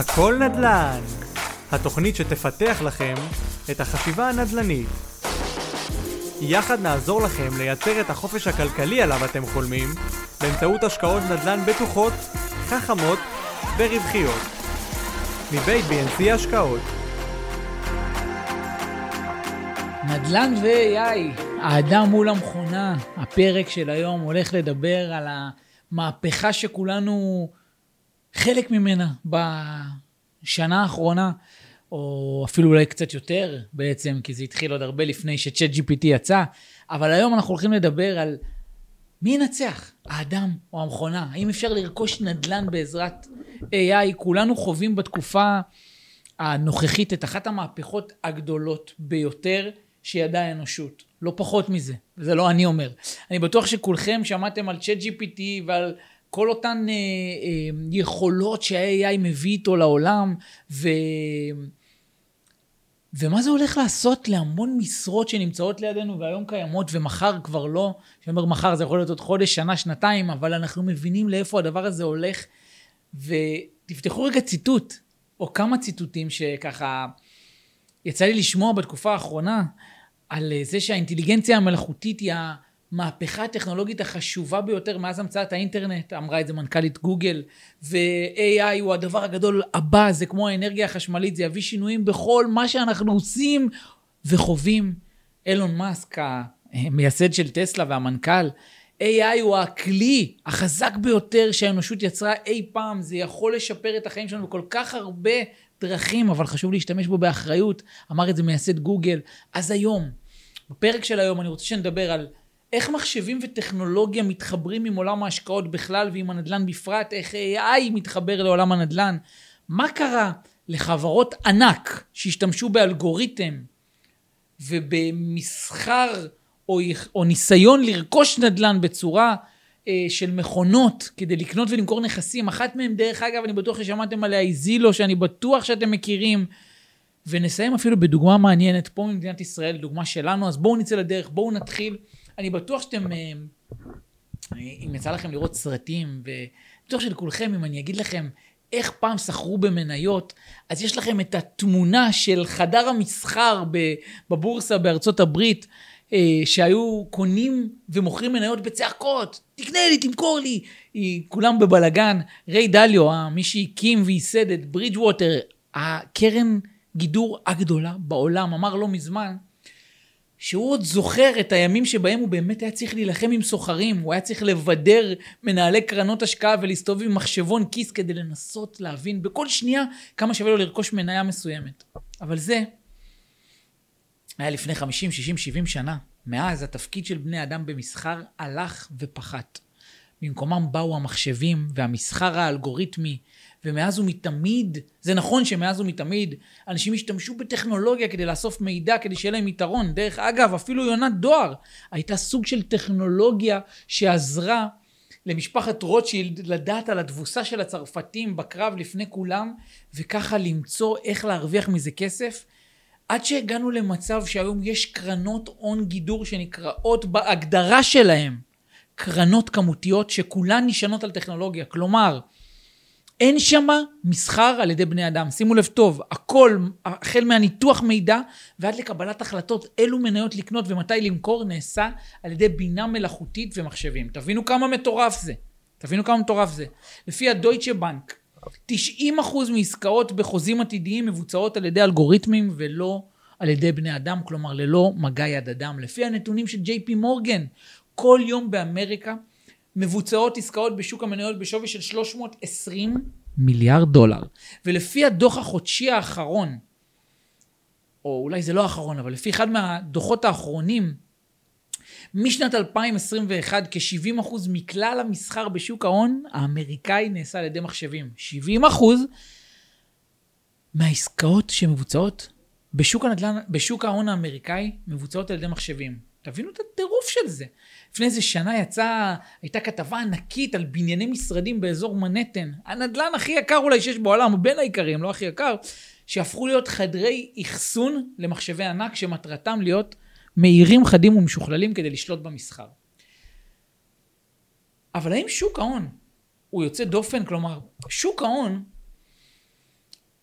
הכל נדל"ן, התוכנית שתפתח לכם את החשיבה הנדל"נית. יחד נעזור לכם לייצר את החופש הכלכלי עליו אתם חולמים באמצעות השקעות נדל"ן בטוחות, חכמות ורווחיות. מבית BNC השקעות. נדל"ן ו-AI, האדם מול המכונה, הפרק של היום הולך לדבר על המהפכה שכולנו חלק ממנה בשנה האחרונה, או אפילו אולי קצת יותר בעצם, כי זה התחיל עוד הרבה לפני שצ'אט GPT יצא, אבל היום אנחנו הולכים לדבר על מי ינצח, האדם או המכונה? האם אפשר לרכוש נדל"ן בעזרת AI? כולנו חווים בתקופה הנוכחית את אחת המהפכות הגדולות ביותר שידעה האנושות. לא פחות מזה, וזה לא אני אומר. אני בטוח שכולכם שמעתם על צ'אט GPT ועל כל אותן אה, אה, יכולות שה-AI מביא איתו לעולם, ו... ומה זה הולך לעשות להמון משרות שנמצאות לידינו והיום קיימות ומחר כבר לא, כשאני אומר מחר זה יכול להיות עוד חודש, שנה, שנתיים, אבל אנחנו מבינים לאיפה הדבר הזה הולך. ותפתחו רגע ציטוט, או כמה ציטוטים שככה יצא לי לשמוע בתקופה האחרונה, על זה שהאינטליגנציה המלאכותית היא המהפכה הטכנולוגית החשובה ביותר מאז המצאת האינטרנט, אמרה את זה מנכ"לית גוגל, ו-AI הוא הדבר הגדול הבא, זה כמו האנרגיה החשמלית, זה יביא שינויים בכל מה שאנחנו עושים וחווים. אילון מאסק, המייסד של טסלה והמנכ"ל, AI הוא הכלי החזק ביותר שהאנושות יצרה אי פעם, זה יכול לשפר את החיים שלנו בכל כך הרבה דרכים, אבל חשוב להשתמש בו באחריות, אמר את זה מייסד גוגל. אז היום, בפרק של היום אני רוצה שנדבר על איך מחשבים וטכנולוגיה מתחברים עם עולם ההשקעות בכלל ועם הנדל"ן בפרט, איך AI מתחבר לעולם הנדל"ן, מה קרה לחברות ענק שהשתמשו באלגוריתם ובמסחר או, או ניסיון לרכוש נדל"ן בצורה אה, של מכונות כדי לקנות ולמכור נכסים. אחת מהן, דרך אגב, אני בטוח ששמעתם עליה, היא זילו, שאני בטוח שאתם מכירים. ונסיים אפילו בדוגמה מעניינת פה ממדינת ישראל, דוגמה שלנו, אז בואו נצא לדרך, בואו נתחיל. אני בטוח שאתם, אה, אם יצא לכם לראות סרטים, ובטוח שלכולכם, אם אני אגיד לכם איך פעם סחרו במניות, אז יש לכם את התמונה של חדר המסחר בבורסה בארצות הברית, אה, שהיו קונים ומוכרים מניות בצעקות, תקנה לי, תמכור לי, כולם בבלגן. ריי דליו, אה, מי שהקים וייסד את ברידג' ווטר, הקרן גידור הגדולה בעולם, אמר לא מזמן, שהוא עוד זוכר את הימים שבהם הוא באמת היה צריך להילחם עם סוחרים, הוא היה צריך לבדר מנהלי קרנות השקעה ולהסתובב עם מחשבון כיס כדי לנסות להבין בכל שנייה כמה שווה לו לרכוש מניה מסוימת. אבל זה היה לפני 50, 60, 70 שנה. מאז התפקיד של בני אדם במסחר הלך ופחת. במקומם באו המחשבים והמסחר האלגוריתמי, ומאז ומתמיד, זה נכון שמאז ומתמיד, אנשים השתמשו בטכנולוגיה כדי לאסוף מידע, כדי שיהיה להם יתרון. דרך אגב, אפילו יונת דואר הייתה סוג של טכנולוגיה שעזרה למשפחת רוטשילד לדעת על התבוסה של הצרפתים בקרב לפני כולם, וככה למצוא איך להרוויח מזה כסף. עד שהגענו למצב שהיום יש קרנות הון גידור שנקראות בהגדרה שלהם קרנות כמותיות שכולן נשענות על טכנולוגיה. כלומר, אין שם מסחר על ידי בני אדם. שימו לב טוב, הכל, החל מהניתוח מידע ועד לקבלת החלטות אילו מניות לקנות ומתי למכור, נעשה על ידי בינה מלאכותית ומחשבים. תבינו כמה מטורף זה. תבינו כמה מטורף זה. לפי הדויטשה בנק, 90% מעסקאות בחוזים עתידיים מבוצעות על ידי אלגוריתמים ולא על ידי בני אדם, כלומר ללא מגע יד אדם. לפי הנתונים של ג'יי פי מורגן, כל יום באמריקה מבוצעות עסקאות בשוק המניות בשווי של 320 מיליארד דולר. ולפי הדוח החודשי האחרון, או אולי זה לא האחרון, אבל לפי אחד מהדוחות האחרונים, משנת 2021 כ-70% מכלל המסחר בשוק ההון האמריקאי נעשה על ידי מחשבים. 70% מהעסקאות שמבוצעות בשוק הנדל"ן, בשוק ההון האמריקאי מבוצעות על ידי מחשבים. תבינו את הטירוף של זה. לפני איזה שנה יצאה, הייתה כתבה ענקית על בנייני משרדים באזור מנהטן. הנדל"ן הכי יקר אולי שיש בעולם, בין העיקרים, לא הכי יקר, שהפכו להיות חדרי אחסון למחשבי ענק שמטרתם להיות מהירים, חדים ומשוכללים כדי לשלוט במסחר. אבל האם שוק ההון הוא יוצא דופן? כלומר, שוק ההון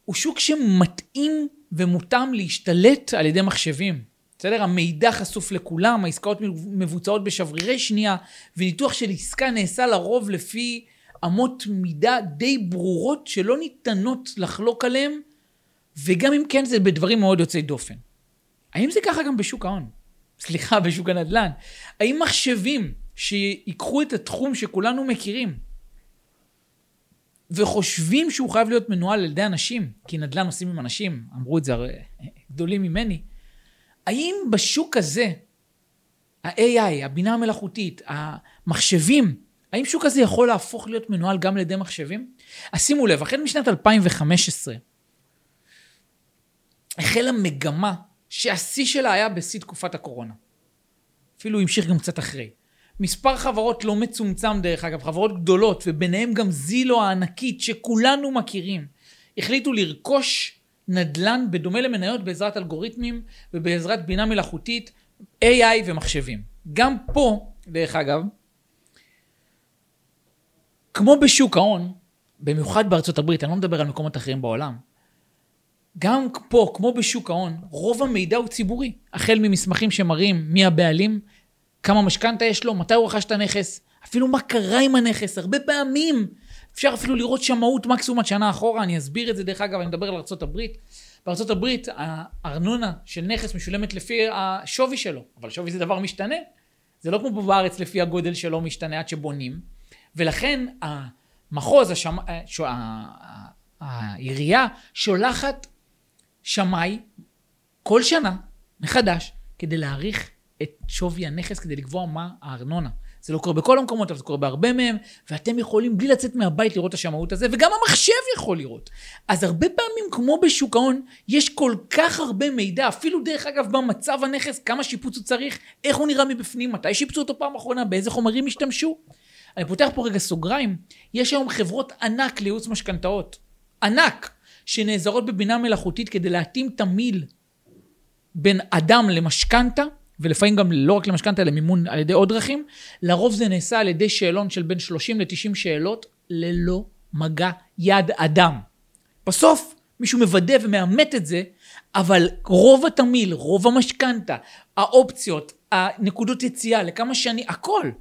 הוא שוק שמתאים ומותאם להשתלט על ידי מחשבים. בסדר? המידע חשוף לכולם, העסקאות מבוצעות בשברירי שנייה, וניתוח של עסקה נעשה לרוב לפי אמות מידה די ברורות שלא ניתנות לחלוק עליהן, וגם אם כן זה בדברים מאוד יוצאי דופן. האם זה ככה גם בשוק ההון? סליחה, בשוק הנדל"ן. האם מחשבים שיקחו את התחום שכולנו מכירים, וחושבים שהוא חייב להיות מנוהל על ידי אנשים, כי נדל"ן עושים עם אנשים, אמרו את זה הרי גדולים ממני, האם בשוק הזה, ה-AI, הבינה המלאכותית, המחשבים, האם שוק הזה יכול להפוך להיות מנוהל גם על ידי מחשבים? אז שימו לב, החל משנת 2015, החלה מגמה שהשיא שלה היה בשיא תקופת הקורונה. אפילו המשיך גם קצת אחרי. מספר חברות לא מצומצם דרך אגב, חברות גדולות, וביניהם גם זילו הענקית שכולנו מכירים, החליטו לרכוש נדל"ן בדומה למניות בעזרת אלגוריתמים ובעזרת בינה מלאכותית, AI ומחשבים. גם פה, דרך אגב, כמו בשוק ההון, במיוחד בארצות הברית, אני לא מדבר על מקומות אחרים בעולם, גם פה, כמו בשוק ההון, רוב המידע הוא ציבורי. החל ממסמכים שמראים מי הבעלים, כמה משכנתה יש לו, מתי הוא רכש את הנכס, אפילו מה קרה עם הנכס, הרבה פעמים. אפשר אפילו לראות שמאות מקסימום עד שנה אחורה, אני אסביר את זה דרך אגב, אני מדבר על ארה"ב. בארה"ב הארנונה של נכס משולמת לפי השווי שלו, אבל שווי זה דבר משתנה. זה לא כמו פה בארץ לפי הגודל שלו משתנה עד שבונים, ולכן המחוז, השמ... ש... העירייה שולחת שמאי כל שנה מחדש כדי להעריך את שווי הנכס כדי לקבוע מה הארנונה. זה לא קורה בכל המקומות, אבל זה קורה בהרבה מהם, ואתם יכולים בלי לצאת מהבית לראות את השמאות הזה, וגם המחשב יכול לראות. אז הרבה פעמים, כמו בשוק ההון, יש כל כך הרבה מידע, אפילו דרך אגב במצב הנכס, כמה שיפוץ הוא צריך, איך הוא נראה מבפנים, מתי שיפצו אותו פעם אחרונה, באיזה חומרים השתמשו. אני פותח פה רגע סוגריים, יש היום חברות ענק לייעוץ משכנתאות. ענק. שנעזרות בבינה מלאכותית כדי להתאים תמיל בין אדם למשכנתה, ולפעמים גם לא רק למשכנתה, אלא מימון על ידי עוד דרכים, לרוב זה נעשה על ידי שאלון של בין 30 ל-90 שאלות, ללא מגע יד אדם. בסוף מישהו מוודא ומאמת את זה, אבל רוב התמיל, רוב המשכנתה, האופציות, הנקודות יציאה, לכמה שנים, הכל,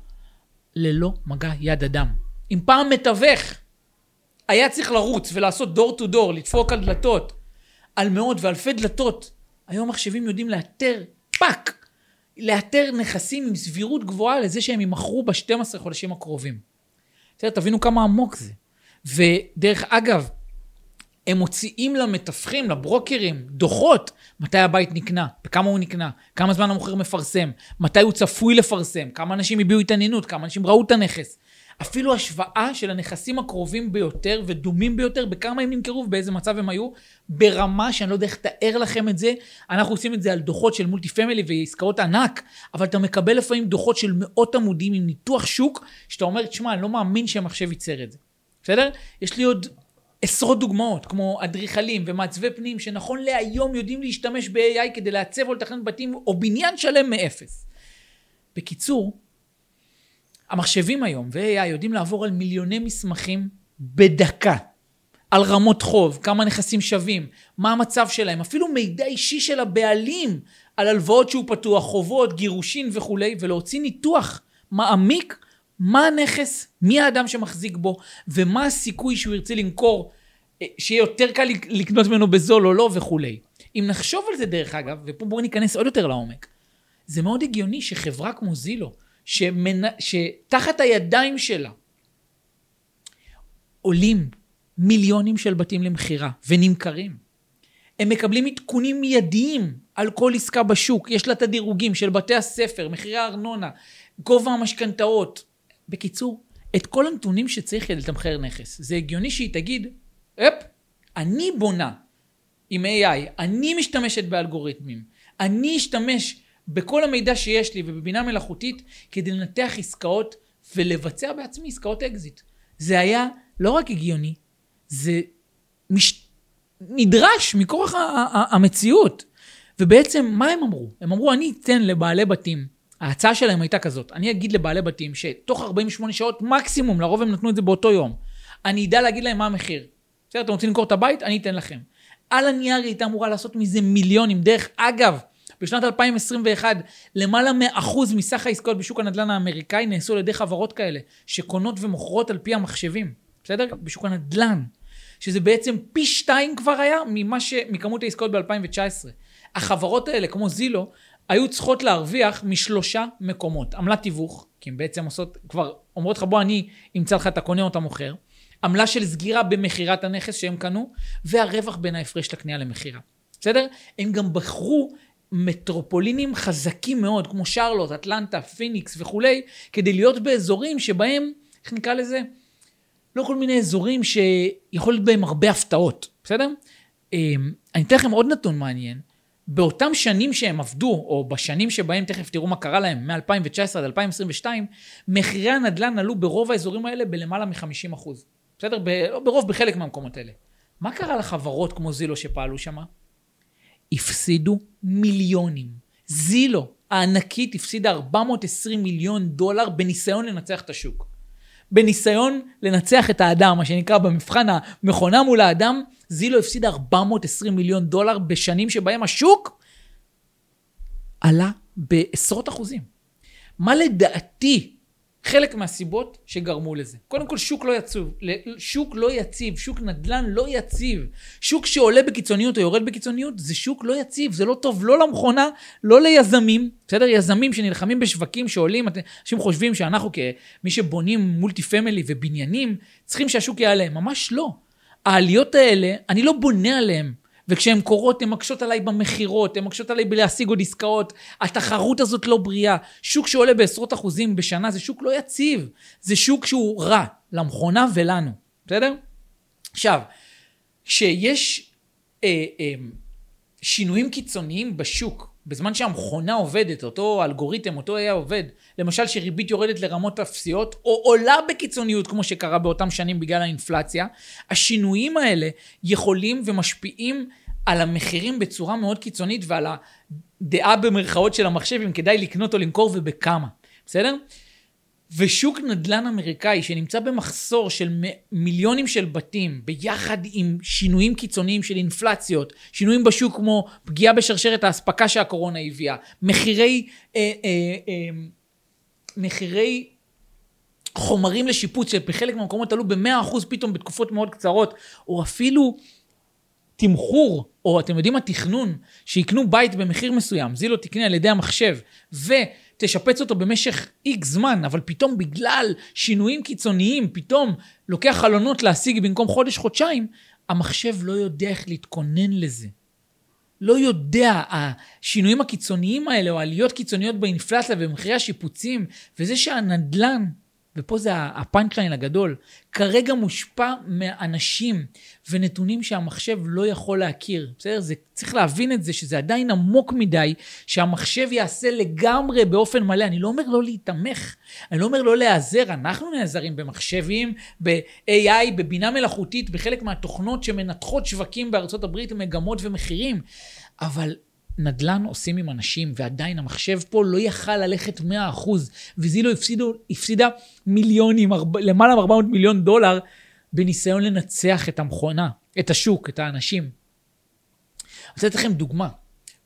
ללא מגע יד אדם. אם פעם מתווך היה צריך לרוץ ולעשות דור טו דור, לדפוק על דלתות, על מאות ואלפי דלתות. היום מחשבים יודעים לאתר, fuck, לאתר נכסים עם סבירות גבוהה לזה שהם יימכרו ב-12 חודשים הקרובים. בסדר, תבינו כמה עמוק זה. ודרך אגב, הם מוציאים למתווכים, לברוקרים, דוחות, מתי הבית נקנה, בכמה הוא נקנה, כמה זמן המוכר מפרסם, מתי הוא צפוי לפרסם, כמה אנשים הביעו התעניינות, כמה אנשים ראו את הנכס. אפילו השוואה של הנכסים הקרובים ביותר ודומים ביותר, בכמה הם נמכרו ובאיזה מצב הם היו, ברמה שאני לא יודע איך לתאר לכם את זה. אנחנו עושים את זה על דוחות של מולטי פמילי ועסקאות ענק, אבל אתה מקבל לפעמים דוחות של מאות עמודים עם ניתוח שוק, שאתה אומר, תשמע, אני לא מאמין שהמחשב ייצר את זה. בסדר? יש לי עוד עשרות דוגמאות, כמו אדריכלים ומעצבי פנים, שנכון להיום יודעים להשתמש ב-AI כדי לעצב או לתכנן בתים או בניין שלם מאפס. בקיצור, המחשבים היום ו-AI יודעים לעבור על מיליוני מסמכים בדקה. על רמות חוב, כמה נכסים שווים, מה המצב שלהם, אפילו מידע אישי של הבעלים על הלוואות שהוא פתוח, חובות, גירושין וכולי, ולהוציא ניתוח מעמיק מה הנכס, מי האדם שמחזיק בו, ומה הסיכוי שהוא ירצה למכור, אה, שיהיה יותר קל לקנות ממנו בזול או לא וכולי. אם נחשוב על זה דרך אגב, ופה בואו ניכנס עוד יותר לעומק, זה מאוד הגיוני שחברה כמו זילו, שמנ... שתחת הידיים שלה עולים מיליונים של בתים למכירה ונמכרים. הם מקבלים עדכונים מיידיים על כל עסקה בשוק. יש לה את הדירוגים של בתי הספר, מחירי הארנונה, גובה המשכנתאות. בקיצור, את כל הנתונים שצריך כדי לתמחר נכס. זה הגיוני שהיא תגיד, אפ, אני בונה עם AI, אני משתמשת באלגוריתמים, אני אשתמש בכל המידע שיש לי ובבינה מלאכותית כדי לנתח עסקאות ולבצע בעצמי עסקאות אקזיט. זה היה לא רק הגיוני, זה מש... נדרש מכורח המציאות. ובעצם, מה הם אמרו? הם אמרו, אני אתן לבעלי בתים, ההצעה שלהם הייתה כזאת, אני אגיד לבעלי בתים שתוך 48 שעות מקסימום, לרוב הם נתנו את זה באותו יום, אני אדע להגיד להם מה המחיר. בסדר, אתם רוצים למכור את הבית? אני אתן לכם. על הנייר היא הייתה אמורה לעשות מזה מיליונים. דרך אגב, בשנת 2021, למעלה מאחוז מסך העסקאות בשוק הנדל"ן האמריקאי נעשו על ידי חברות כאלה, שקונות ומוכרות על פי המחשבים, בסדר? בשוק הנדל"ן. שזה בעצם פי שתיים כבר היה ממה ש... מכמות העסקאות ב-2019. החברות האלה, כמו זילו, היו צריכות להרוויח משלושה מקומות. עמלת תיווך, כי הן בעצם עושות, כבר אומרות לך בוא אני אמצא לך, אתה קונה או אתה מוכר. עמלה של סגירה במכירת הנכס שהם קנו, והרווח בין ההפרש לקנייה למכירה. בסדר? הם גם בחרו מטרופולינים חזקים מאוד, כמו שרלוט, אטלנטה, פיניקס וכולי, כדי להיות באזורים שבהם, איך נקרא לזה? לא כל מיני אזורים שיכול להיות בהם הרבה הפתעות, בסדר? אמ, אני אתן לכם עוד נתון מעניין. באותם שנים שהם עבדו, או בשנים שבהם תכף תראו מה קרה להם, מ-2019 עד 2022, מחירי הנדל"ן עלו ברוב האזורים האלה בלמעלה מ-50 אחוז. בסדר? ב- לא ברוב, בחלק מהמקומות האלה. מה קרה לחברות כמו זילו שפעלו שם? הפסידו מיליונים. זילו הענקית הפסידה 420 מיליון דולר בניסיון לנצח את השוק. בניסיון לנצח את האדם, מה שנקרא במבחן המכונה מול האדם, זילו הפסידה 420 מיליון דולר בשנים שבהם השוק עלה בעשרות אחוזים. מה לדעתי חלק מהסיבות שגרמו לזה. קודם כל, שוק לא יציב, שוק לא יציב, שוק נדל"ן לא יציב. שוק שעולה בקיצוניות או יורד בקיצוניות, זה שוק לא יציב, זה לא טוב לא למכונה, לא ליזמים, בסדר? יזמים שנלחמים בשווקים שעולים, אנשים חושבים שאנחנו כמי שבונים מולטי פמילי ובניינים, צריכים שהשוק יעלה. ממש לא. העליות האלה, אני לא בונה עליהן. וכשהן קורות, הן מקשות עליי במכירות, הן מקשות עליי בלהשיג עוד עסקאות. התחרות הזאת לא בריאה. שוק שעולה בעשרות אחוזים בשנה זה שוק לא יציב. זה שוק שהוא רע למכונה ולנו, בסדר? עכשיו, כשיש אה, אה, שינויים קיצוניים בשוק, בזמן שהמכונה עובדת, אותו אלגוריתם, אותו היה עובד, למשל שריבית יורדת לרמות אפסיות, או עולה בקיצוניות כמו שקרה באותם שנים בגלל האינפלציה, השינויים האלה יכולים ומשפיעים על המחירים בצורה מאוד קיצונית ועל הדעה במרכאות של המחשב, אם כדאי לקנות או למכור ובכמה, בסדר? ושוק נדל"ן אמריקאי שנמצא במחסור של מיליונים של בתים ביחד עם שינויים קיצוניים של אינפלציות, שינויים בשוק כמו פגיעה בשרשרת האספקה שהקורונה הביאה, מחירי, אה, אה, אה, מחירי חומרים לשיפוץ שבחלק מהמקומות עלו ב-100% פתאום בתקופות מאוד קצרות, או אפילו תמחור, או אתם יודעים מה, תכנון, שיקנו בית במחיר מסוים, זילו תקנה על ידי המחשב, ו... תשפץ אותו במשך איקס זמן, אבל פתאום בגלל שינויים קיצוניים, פתאום לוקח חלונות להשיג במקום חודש-חודשיים, המחשב לא יודע איך להתכונן לזה. לא יודע, השינויים הקיצוניים האלה, או עליות קיצוניות באינפלציה ובמחירי השיפוצים, וזה שהנדלן ופה זה הפאנצ'ליין הגדול, כרגע מושפע מאנשים ונתונים שהמחשב לא יכול להכיר, בסדר? זה, צריך להבין את זה, שזה עדיין עמוק מדי, שהמחשב יעשה לגמרי באופן מלא. אני לא אומר לא להתמך, אני לא אומר לא להיעזר, אנחנו נעזרים במחשבים, ב-AI, בבינה מלאכותית, בחלק מהתוכנות שמנתחות שווקים בארצות הברית, מגמות ומחירים, אבל נדל"ן עושים עם אנשים, ועדיין המחשב פה לא יכל ללכת 100%, וזילו הפסידו, הפסידה מיליונים, ארבע, למעלה מ-400 מיליון דולר, בניסיון לנצח את המכונה, את השוק, את האנשים. אני רוצה לתת לכם דוגמה.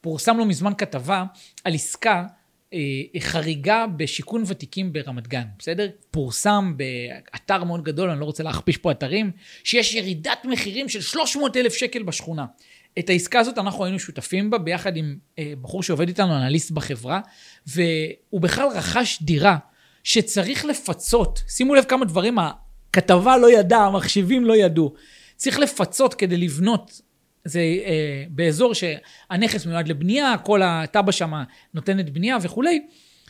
פורסם לא מזמן כתבה על עסקה אה, חריגה בשיכון ותיקים ברמת גן, בסדר? פורסם באתר מאוד גדול, אני לא רוצה להכפיש פה אתרים, שיש ירידת מחירים של 300 אלף שקל בשכונה. את העסקה הזאת אנחנו היינו שותפים בה ביחד עם אה, בחור שעובד איתנו, אנליסט בחברה, והוא בכלל רכש דירה שצריך לפצות, שימו לב כמה דברים הכתבה לא ידעה, המחשבים לא ידעו. צריך לפצות כדי לבנות, זה אה, באזור שהנכס מיועד לבנייה, כל התב"ע שם נותנת בנייה וכולי,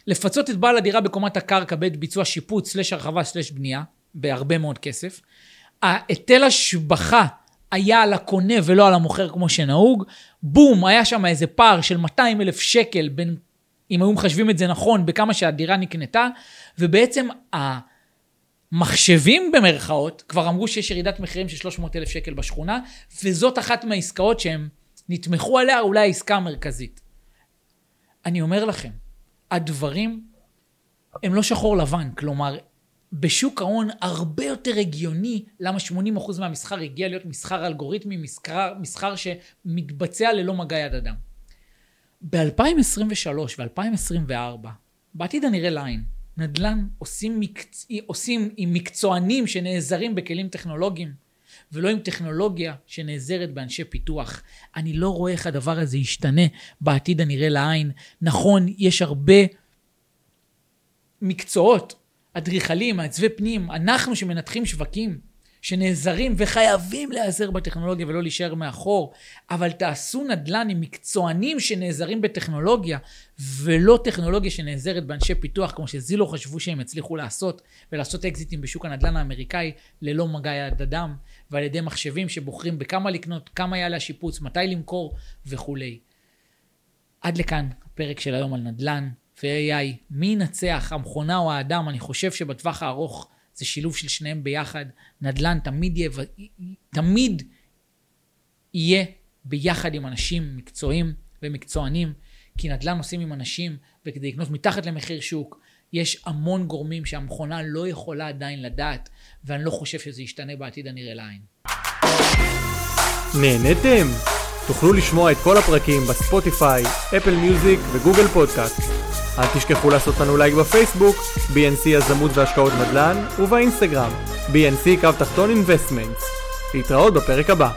לפצות את בעל הדירה בקומת הקרקע בעת ביצוע שיפוץ, סלש הרחבה, סלש בנייה, בהרבה מאוד כסף. ההיטל השבחה היה על הקונה ולא על המוכר כמו שנהוג. בום, היה שם איזה פער של 200 אלף שקל בין, אם היו מחשבים את זה נכון, בכמה שהדירה נקנתה, ובעצם המחשבים במרכאות כבר אמרו שיש ירידת מחירים של 300 אלף שקל בשכונה, וזאת אחת מהעסקאות שהם נתמכו עליה, אולי העסקה המרכזית. אני אומר לכם, הדברים הם לא שחור לבן, כלומר, בשוק ההון הרבה יותר הגיוני למה 80% מהמסחר הגיע להיות מסחר אלגוריתמי, מסחר, מסחר שמתבצע ללא מגע יד אדם. ב-2023 ו-2024, בעתיד הנראה לעין, נדל"ן עושים, מקצ... עושים עם מקצוענים שנעזרים בכלים טכנולוגיים, ולא עם טכנולוגיה שנעזרת באנשי פיתוח. אני לא רואה איך הדבר הזה ישתנה בעתיד הנראה לעין. נכון, יש הרבה מקצועות, אדריכלים, מעצבי פנים, אנחנו שמנתחים שווקים, שנעזרים וחייבים להיעזר בטכנולוגיה ולא להישאר מאחור, אבל תעשו נדל"ן עם מקצוענים שנעזרים בטכנולוגיה, ולא טכנולוגיה שנעזרת באנשי פיתוח, כמו שזילו חשבו שהם יצליחו לעשות, ולעשות אקזיטים בשוק הנדל"ן האמריקאי ללא מגע יד אדם, ועל ידי מחשבים שבוחרים בכמה לקנות, כמה יעלה השיפוץ, מתי למכור וכולי. עד לכאן הפרק של היום על נדל"ן ו-AI. מי ינצח, המכונה או האדם? אני חושב שבטווח הארוך זה שילוב של שניהם ביחד. נדל"ן תמיד יהיה, תמיד יהיה ביחד עם אנשים מקצועיים ומקצוענים, כי נדל"ן עושים עם אנשים, וכדי לקנות מתחת למחיר שוק, יש המון גורמים שהמכונה לא יכולה עדיין לדעת, ואני לא חושב שזה ישתנה בעתיד הנראה לעין. נהניתם? תוכלו לשמוע את כל הפרקים בספוטיפיי, Apple Music ו Google Podcast. אל תשכחו לעשות לנו לייק בפייסבוק, BNC יזמות והשקעות נדל"ן, ובאינסטגרם, BNC קו תחתון Investments. להתראות בפרק הבא.